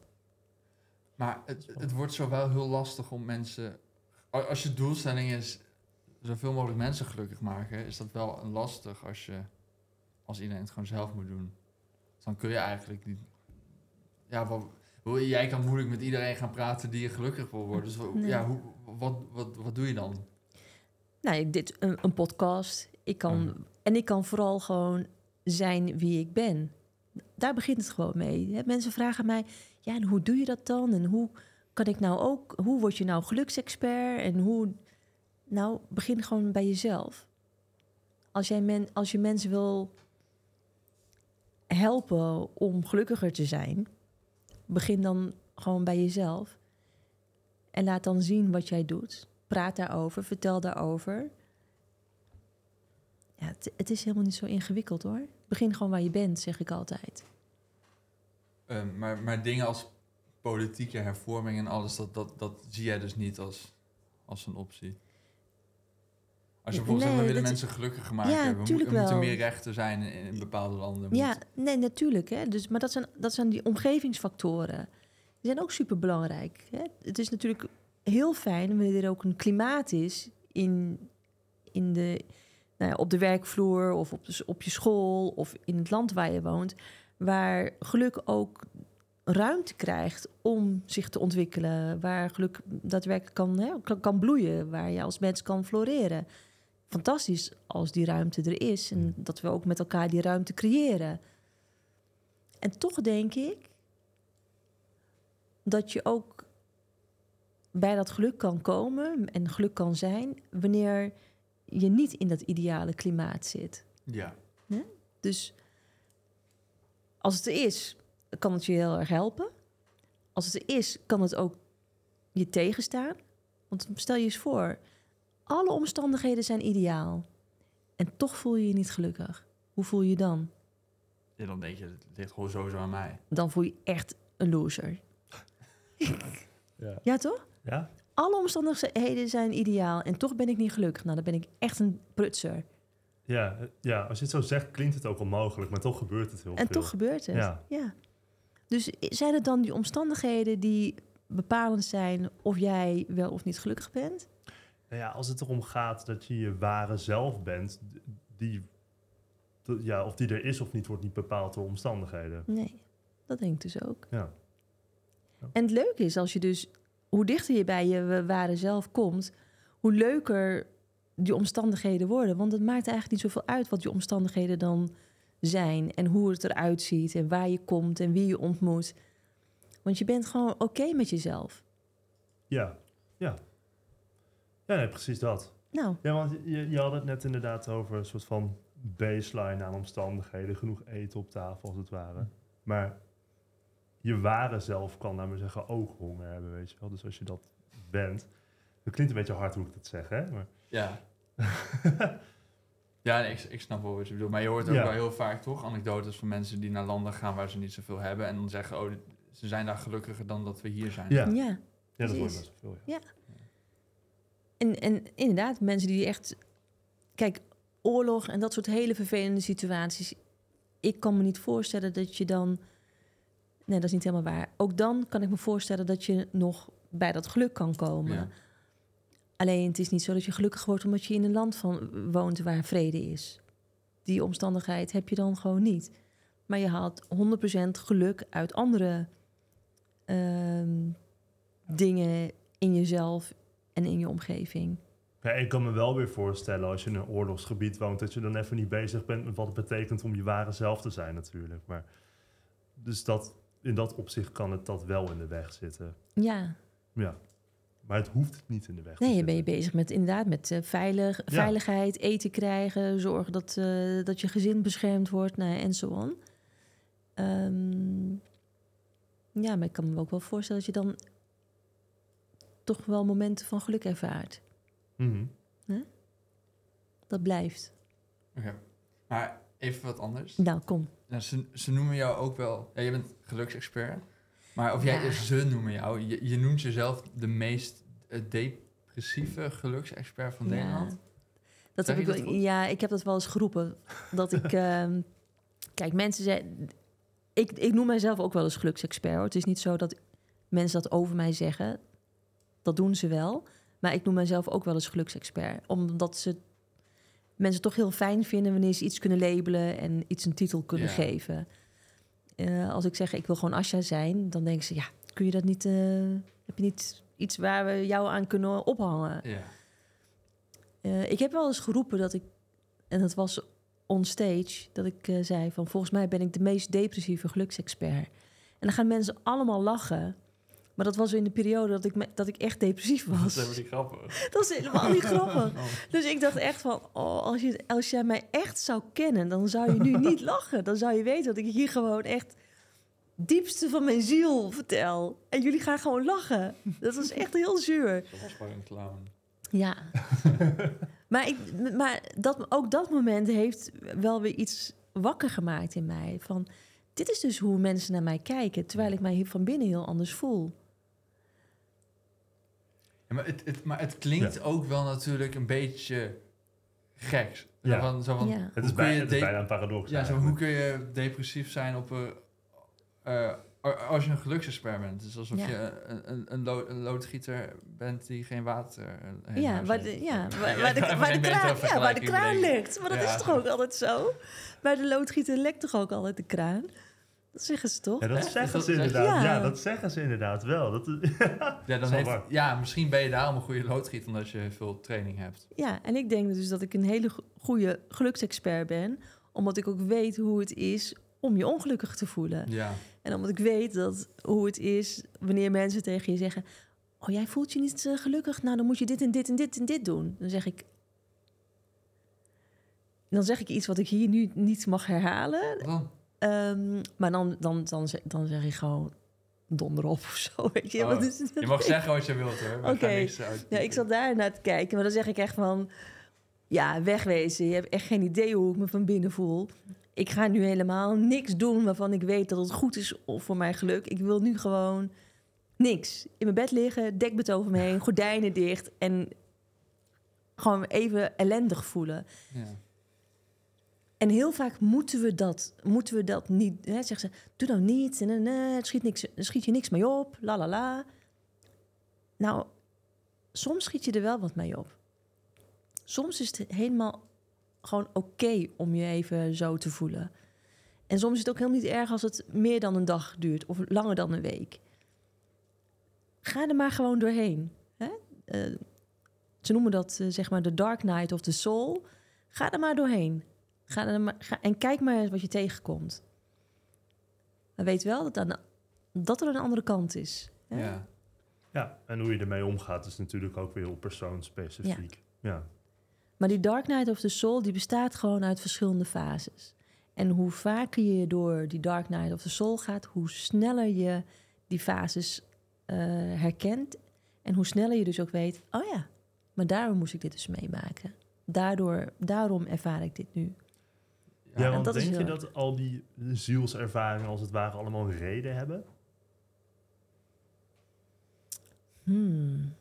Maar het, het wordt zo wel heel lastig om mensen... Als je doelstelling is zoveel mogelijk mensen gelukkig maken... is dat wel lastig als, je, als iedereen het gewoon zelf moet doen. Dan kun je eigenlijk niet... Ja, jij kan moeilijk met iedereen gaan praten die je gelukkig wil worden. Dus Nee. ja, hoe, wat, wat, wat doe je dan? Nou, ik- dit, een, een podcast. Ik kan, Mhm. En ik kan vooral gewoon zijn wie ik ben. Daar begint het gewoon mee. Mensen vragen mij, ja, en hoe doe je dat dan? En hoe kan ik nou ook, hoe word je nou geluksexpert? En hoe, nou, begin gewoon bij jezelf. Als, jij men, als je mensen wil helpen om gelukkiger te zijn, begin dan gewoon bij jezelf. En laat dan zien wat jij doet. Praat daarover, vertel daarover. Ja, het, is helemaal niet zo ingewikkeld hoor. Begin gewoon waar je bent, zeg ik altijd. Ehm, maar, maar dingen als politieke hervorming en alles... dat, dat, dat zie jij dus niet als, als een optie? Als je bijvoorbeeld zegt, we Nee, willen mensen gelukkiger maken. Ja, we, mo- er moeten meer rechten zijn in, in bepaalde landen. Ja, nee, natuurlijk. Hè. Dus, maar dat zijn, dat zijn die omgevingsfactoren. Die zijn ook super belangrijk. Hè. Het is natuurlijk heel fijn wanneer er ook een klimaat is in, in de, nou ja, op de werkvloer of op, de, op je school of in het land waar je woont, waar geluk ook ruimte krijgt om zich te ontwikkelen, waar geluk daadwerkelijk kan, hè, kan, kan bloeien, waar je als mens kan floreren. Fantastisch als die ruimte er is en dat we ook met elkaar die ruimte creëren. En toch denk ik dat je ook bij dat geluk kan komen en geluk kan zijn wanneer je niet in dat ideale klimaat zit. ja. Dus als het er is, kan het je heel erg helpen. Als het er is, kan het ook je tegenstaan. Want stel je eens voor, alle omstandigheden zijn ideaal. En toch voel je je niet gelukkig. Hoe voel je je dan? Ja, dan denk je, het ligt gewoon sowieso aan mij. Dan voel je echt een loser. Ja. Ja, toch? Ja? Alle omstandigheden zijn ideaal en toch ben ik niet gelukkig. Nou, dan ben ik echt een prutser. Ja, eh, ja, als je het zo zegt, klinkt het ook onmogelijk, maar toch gebeurt het heel En veel. toch gebeurt het. Ja. ja. Dus zijn het dan die omstandigheden die bepalend zijn of jij wel of niet gelukkig bent? Nou ja, als het erom gaat dat je je ware zelf bent, die, ja, of die er is of niet, wordt niet bepaald door omstandigheden. Nee, dat denk ik dus ook. Ja. En het leuke is als je dus, hoe dichter je bij je ware zelf komt, hoe leuker die omstandigheden worden. Want het maakt eigenlijk niet zoveel uit wat die omstandigheden dan zijn en hoe het eruit ziet en waar je komt en wie je ontmoet. Want je bent gewoon oké met jezelf. Ja, ja. Ja, nee, precies dat. Nou, Ja, want je, je had het net inderdaad over een soort van baseline aan omstandigheden. Genoeg eten op tafel, als het ware. Maar je ware zelf kan, laten we zeggen, ook honger hebben, weet je wel. Dus als je dat bent... Dat klinkt een beetje hard hoe ik dat zeg, hè? Maar, Ja. ja, nee, ik, ik snap wel wat je bedoelt. Maar je hoort ook Ja. wel heel vaak toch anekdotes van mensen die naar landen gaan waar ze niet zoveel hebben. En dan zeggen, oh, ze zijn daar gelukkiger dan dat we hier zijn. ja, ja. ja, dat best wel veel, ja. En, en inderdaad, mensen die echt. Kijk, oorlog en dat soort hele vervelende situaties. Ik kan me niet voorstellen dat je dan. Nee, dat is niet helemaal waar. Ook dan kan ik me voorstellen dat je nog bij dat geluk kan komen. Ja. Alleen het is niet zo dat je gelukkig wordt omdat je in een land van woont waar vrede is. Die omstandigheid heb je dan gewoon niet. Maar je haalt 100% geluk uit andere ehm, dingen in jezelf en in je omgeving. Ja, ik kan me wel weer voorstellen als je in een oorlogsgebied woont, dat je dan even niet bezig bent met wat het betekent om je ware zelf te zijn natuurlijk. Maar, dus dat, in dat opzicht kan het dat wel in de weg zitten. Ja, Ja. Maar het hoeft niet in de weg te nee, je ben je bezig met inderdaad met eh, veilig, Ja. veiligheid, eten krijgen, zorgen dat, eh, dat je gezin beschermd wordt nou, en zo on. Ehm, ja, maar ik kan me ook wel voorstellen dat je dan toch wel momenten van geluk ervaart. Mhm. Dat blijft. Oké. Maar even wat anders. Nou, kom. Nou, ze, ze noemen jou ook wel... Ja, je bent geluksexpert. Maar of jij Ja. ze noemen jou, je, je noemt jezelf de meest eh, depressieve geluksexpert van. Nederland. Dat Zeg heb ik, dat ja, ik heb dat wel eens geroepen. Dat ik. ehm, kijk, mensen zeggen. Ik, ik noem mijzelf ook wel eens geluksexpert. Hoor. Het is niet zo dat mensen dat over mij zeggen. Dat doen ze wel. Maar ik noem mijzelf ook wel eens geluksexpert. Omdat ze mensen toch heel fijn vinden wanneer ze iets kunnen labelen en iets een titel kunnen Ja. geven. Eh, als ik zeg ik wil gewoon Asja zijn, dan denken ze ja, kun je dat niet? eh, heb je niet iets waar we jou aan kunnen ophangen? Ja. Eh, ik heb wel eens geroepen dat ik, en dat was onstage, dat ik zei van volgens mij ben ik de meest depressieve geluksexpert. En dan gaan mensen allemaal lachen. Maar dat was in de periode dat ik, me- dat ik echt depressief Dat was. is helemaal niet grappig. Dat is helemaal niet grappig. Oh. Dus ik dacht echt van, oh, als, je, als jij mij echt zou kennen, dan zou je nu niet lachen. Dan zou je weten dat ik hier gewoon echt diepste van mijn ziel vertel. En jullie gaan gewoon lachen. Dat was echt heel zuur. Dat was maar een clown. Ja. maar ik, maar dat, ook dat moment heeft wel weer iets wakker gemaakt in mij. Van, dit is dus hoe mensen naar mij kijken, terwijl ik mij hier van binnen heel anders voel. Ja, maar, het, het, maar het klinkt ook wel natuurlijk een beetje gek. Ja. Zo van, zo van, Ja. Het hoe is, kun je bijna, het is de- bijna een paradox. Ja, zo, hoe kun je depressief zijn op een, eh, als je een geluksexpert bent? Het is alsof Ja. je een, een, een, lo- een loodgieter bent die geen water eh, Ja, waar heeft. de, ja, Ja, waar, de, waar kraan, ja, waar de kraan ligt. Maar dat Ja. is toch ook altijd zo? Bij de loodgieter lekt toch ook altijd de kraan? Dat zeggen ze toch? Ja, dat Echt? zeggen ze inderdaad. Ja. Ja. dat zeggen ze inderdaad wel. Dat is, Ja, dan heeft, ja, misschien ben je daarom een goede loodgieter, omdat je veel training hebt. Ja, en ik denk dus dat ik een hele go- goede geluksexpert ben, omdat ik ook weet hoe het is om je ongelukkig te voelen. Ja. En omdat ik weet dat hoe het is wanneer mensen tegen je zeggen: Oh, jij voelt je niet eh, gelukkig, nou dan moet je dit en dit en dit en dit doen. Dan zeg ik. Dan zeg ik iets wat ik hier nu niet mag herhalen. Ehm, maar dan, dan, dan, zeg, dan zeg ik gewoon donder op of zo. Weet je? Oh, Wat is? Je mag zeggen wat je wilt hoor. Oké. Ja, ik zat daar naar te kijken, maar dan zeg ik echt van... Ja, wegwezen. Je hebt echt geen idee hoe ik me van binnen voel. Ik ga nu helemaal niks doen waarvan ik weet dat het goed is voor mijn geluk. Ik wil nu gewoon niks. In mijn bed liggen, dekbed over me heen, gordijnen dicht... en gewoon even ellendig voelen. Ja. En heel vaak moeten we dat, moeten we dat niet. Hè, zeggen ze, doe nou niet, en, schiet, niks, schiet je niks mee op, la la la. Nou, soms schiet je er wel wat mee op. Soms is het helemaal gewoon oké om je even zo te voelen. En soms is het ook helemaal niet erg als het meer dan een dag duurt of langer dan een week. Ga er maar gewoon doorheen. Hè? Eh, ze noemen dat eh, zeg maar de dark night of the soul. Ga er maar doorheen. Ga maar, ga, en kijk maar eens wat je tegenkomt. Maar weet wel dat, aan dat er een andere kant is. hè? Ja. ja, en hoe je ermee omgaat is natuurlijk ook weer heel persoonsspecifiek. Ja. Maar die Dark Night of the Soul die bestaat gewoon uit verschillende fases. En hoe vaker je door die Dark Night of the Soul gaat, hoe sneller je die fases eh, herkent. En hoe sneller je dus ook weet, oh ja, maar daarom moest ik dit dus meemaken. Daardoor, daarom ervaar ik dit nu. Ja, Ja, want dat denk je heel- dat al die zielservaringen als het ware allemaal een reden hebben? Hmm.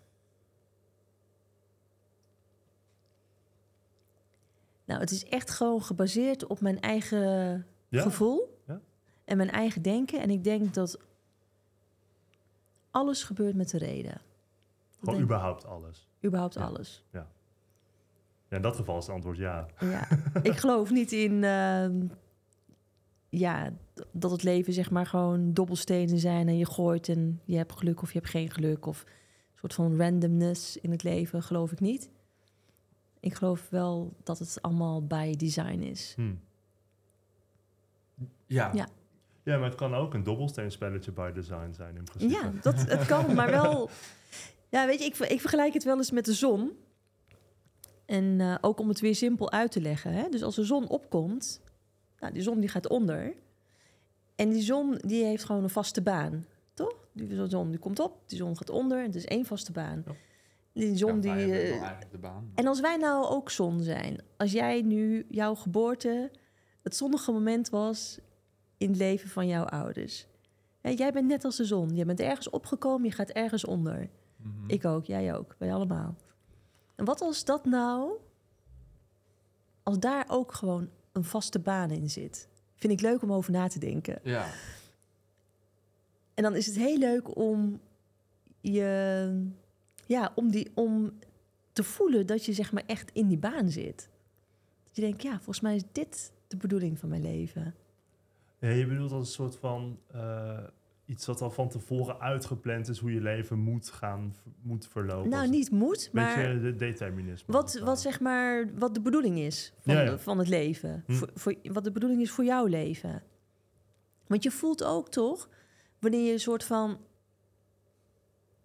Nou, het is echt gewoon gebaseerd op mijn eigen Ja? gevoel Ja. en mijn eigen denken. En ik denk dat alles gebeurt met de reden. Dat Gewoon überhaupt alles. überhaupt alles. Ja, in dat geval is het antwoord ja. Ja, ik geloof niet in ehm, ja, dat het leven zeg maar gewoon dobbelstenen zijn en je gooit en je hebt geluk of je hebt geen geluk of een soort van randomness in het leven geloof ik niet. Ik geloof wel dat het allemaal bij design is. Hm. Ja. Ja. Ja, maar het kan ook een dobbelsteenspelletje by design zijn in principe. Ja, dat, het kan, maar wel. Ja, weet je, ik, ik vergelijk het wel eens met de zon. En eh, ook om het weer simpel uit te leggen. Hè? Dus als de zon opkomt, nou, die zon die gaat onder. En die zon die heeft gewoon een vaste baan, toch? Die zon die komt op, die zon gaat onder. Het is één vaste baan. Ja. Die zon Ja, die. eh, de baan. en als wij nou ook zon zijn, als jij nu jouw geboorte het zonnige moment was in het leven van jouw ouders, Ja, jij bent net als de zon. Je bent ergens opgekomen, je gaat ergens onder. Mhm. Ik ook, jij ook, wij allemaal. En wat als dat nou, als daar ook gewoon een vaste baan in zit? Vind ik leuk om over na te denken. Ja, En dan is het heel leuk om je, ja, om die, om te voelen dat je zeg maar echt in die baan zit. Dat je denkt, ja, volgens mij is dit de bedoeling van mijn leven. Ja, je bedoelt als een soort van eh, iets wat al van tevoren uitgepland is hoe je leven moet gaan, moet verlopen. nou, niet moet, een maar beetje de determinisme. wat, of wat zeg maar, wat de bedoeling is van, Ja, ja. van het leven. Hm. Voor, voor, wat de bedoeling is voor jouw leven. Want je voelt ook toch, wanneer je een soort van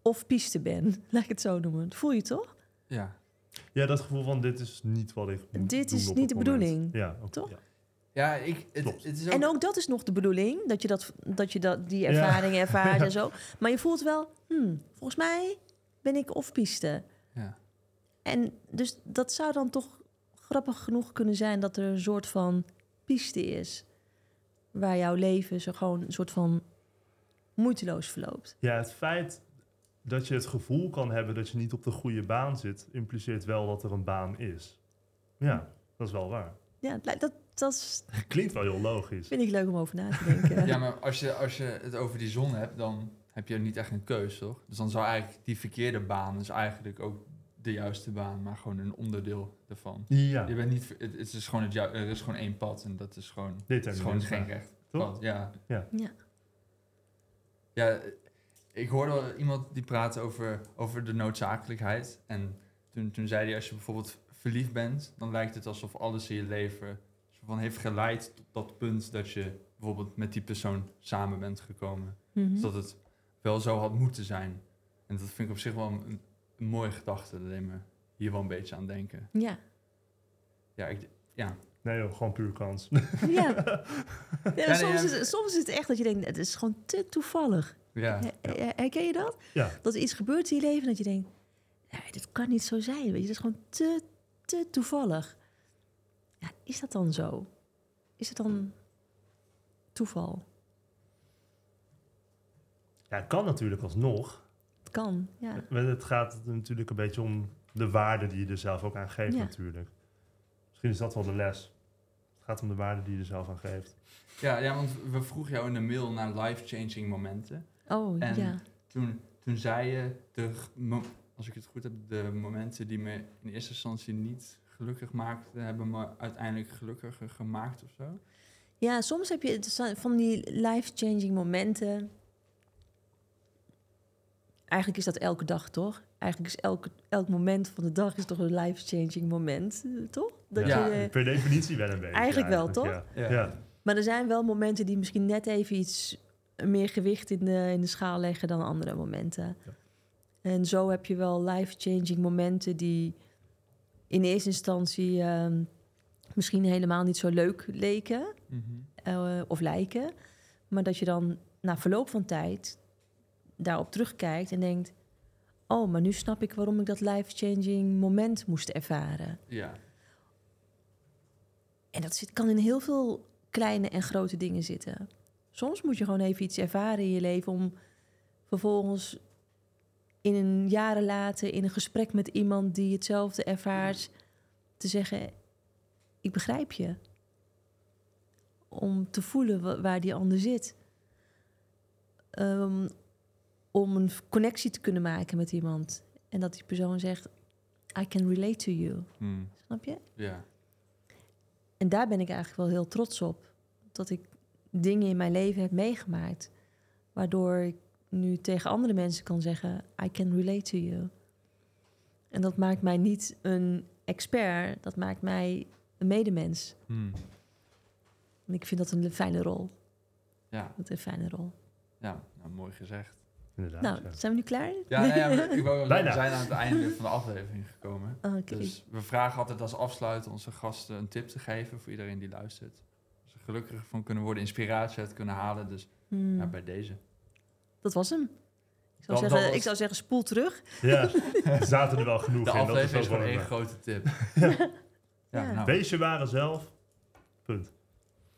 off-piste bent, laat ik het zo noemen. Dat voel je toch? ja. Ja, dat gevoel van dit is niet wat ik moet Dit doen is op niet het de moment. bedoeling, Ja, ook- toch? ja. Ja, ik, het, Klopt. het is ook... En ook dat is nog de bedoeling, dat je, dat, dat je dat, die Ja. ervaringen ervaart en zo. Maar je voelt wel, hmm, volgens mij ben ik off-piste. Ja. En dus dat zou dan toch grappig genoeg kunnen zijn dat er een soort van piste is. Waar jouw leven zo gewoon een soort van moeiteloos verloopt. Ja, het feit dat je het gevoel kan hebben dat je niet op de goede baan zit, impliceert wel dat er een baan is. Ja, dat is wel waar. Ja, dat, dat is- Klinkt wel heel logisch. vind ik leuk om over na te denken. Ja, maar als je, als je het over die zon hebt, dan heb je niet echt een keus, toch? Dus dan zou eigenlijk die verkeerde baan, dus eigenlijk ook de juiste baan, maar gewoon een onderdeel ervan. Ja, Je bent niet, het, het is gewoon het ju- er is gewoon één pad en dat is gewoon, dit is gewoon geen recht Toch? pad. Ja. Ja. ja, ik hoorde wel iemand die praatte over, over de noodzakelijkheid. En toen, toen zei hij, als je bijvoorbeeld verliefd bent, dan lijkt het alsof alles in je leven van heeft geleid tot dat punt dat je bijvoorbeeld met die persoon samen bent gekomen. Mhm. Dus dat het wel zo had moeten zijn. En dat vind ik op zich wel een, een mooie gedachte. Dat deed me hier wel een beetje aan denken. Ja. Ja, ik, ja. Nee joh, gewoon puur kans. Ja. ja soms, ja. is, het- soms is het echt dat je denkt, het is gewoon te toevallig. ja. Her- her- Herken je dat? ja, Dat er iets gebeurt in je leven dat je denkt, nee, dit kan niet zo zijn. Weet je, dat is gewoon te, te toevallig. Ja, is dat dan zo? Is het dan toeval? ja, het kan natuurlijk alsnog. Het kan, ja. Maar Het gaat natuurlijk een beetje om de waarde die je er zelf ook aan geeft Ja. natuurlijk. Misschien is dat wel de les. Het gaat om de waarde die je er zelf aan geeft. Ja, ja, want we vroegen jou in de mail naar life-changing momenten. Oh, En- ja. Toen, toen zei je, de, als ik het goed heb, de momenten die me in eerste instantie niet gelukkig maakten, hebben me uiteindelijk gelukkiger gemaakt of zo. Ja, soms heb je van die life-changing momenten. Eigenlijk is dat elke dag, toch? Eigenlijk is elke, elk moment van de dag is toch een life-changing moment, eh, toch? Dat Ja. je, eh, Per definitie wel een beetje. Eigenlijk wel, Ja. Ja. Ja. Maar er zijn wel momenten die misschien net even iets meer gewicht in de, in de schaal leggen dan andere momenten. Ja. En zo heb je wel life-changing momenten die in eerste instantie ehm, misschien helemaal niet zo leuk leken Mhm. eh, of lijken. Maar dat je dan na verloop van tijd daarop terugkijkt en denkt... oh, maar nu snap ik waarom ik dat life-changing moment moest ervaren. Ja. En dat zit, kan in heel veel kleine en grote dingen zitten. Soms moet je gewoon even iets ervaren in je leven om vervolgens in een jaren later in een gesprek met iemand die hetzelfde ervaart te zeggen: ik begrijp je. Om te voelen wa- waar die ander zit. Ehm, om een connectie te kunnen maken met iemand. En dat die persoon zegt: I can relate to you. Hm. Snap je? Ja. En daar ben ik eigenlijk wel heel trots op. Dat ik dingen in mijn leven heb meegemaakt. Waardoor ik nu tegen andere mensen kan zeggen: I can relate to you. En dat maakt mij niet een expert, dat maakt mij een medemens. Hm. En ik vind dat een fijne rol. Ja. Dat is een fijne rol. Ja, nou, mooi gezegd. Inderdaad. Nou, ja. zijn we nu klaar? Ja, ja, we, ik wou we zijn aan het einde van de aflevering gekomen. Oh. Dus we vragen altijd als afsluiter onze gasten een tip te geven voor iedereen die luistert. Als ze gelukkiger van kunnen worden, inspiratie uit kunnen halen. Dus Hmm, ja, bij deze. Dat was hem. Ik zou, zeggen, was- ik zou zeggen, spoel terug. Ja, er zaten er wel genoeg De in. Dat is aflevering wel is gewoon één grote tip. Ja, Ja. nou, Wees je ware zelf. Punt.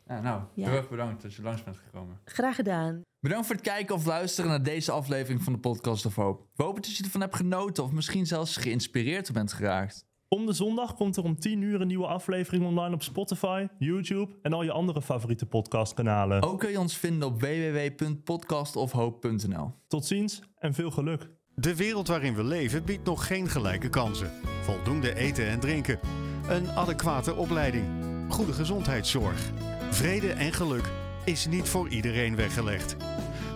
ja, nou Ja. heel erg bedankt dat je langs bent gekomen. Graag gedaan. Bedankt voor het kijken of luisteren naar deze aflevering van de Podcast of Hope. We hopen dat je ervan hebt genoten of misschien zelfs geïnspireerd bent geraakt. Om de zondag komt er om 10 uur een nieuwe aflevering online op Spotify, YouTube en al je andere favoriete podcastkanalen. Ook kun je ons vinden op www.podcastofhope.nl. Tot ziens en veel geluk. De wereld waarin we leven biedt nog geen gelijke kansen. Voldoende eten en drinken. Een adequate opleiding. Goede gezondheidszorg. Vrede en geluk is niet voor iedereen weggelegd.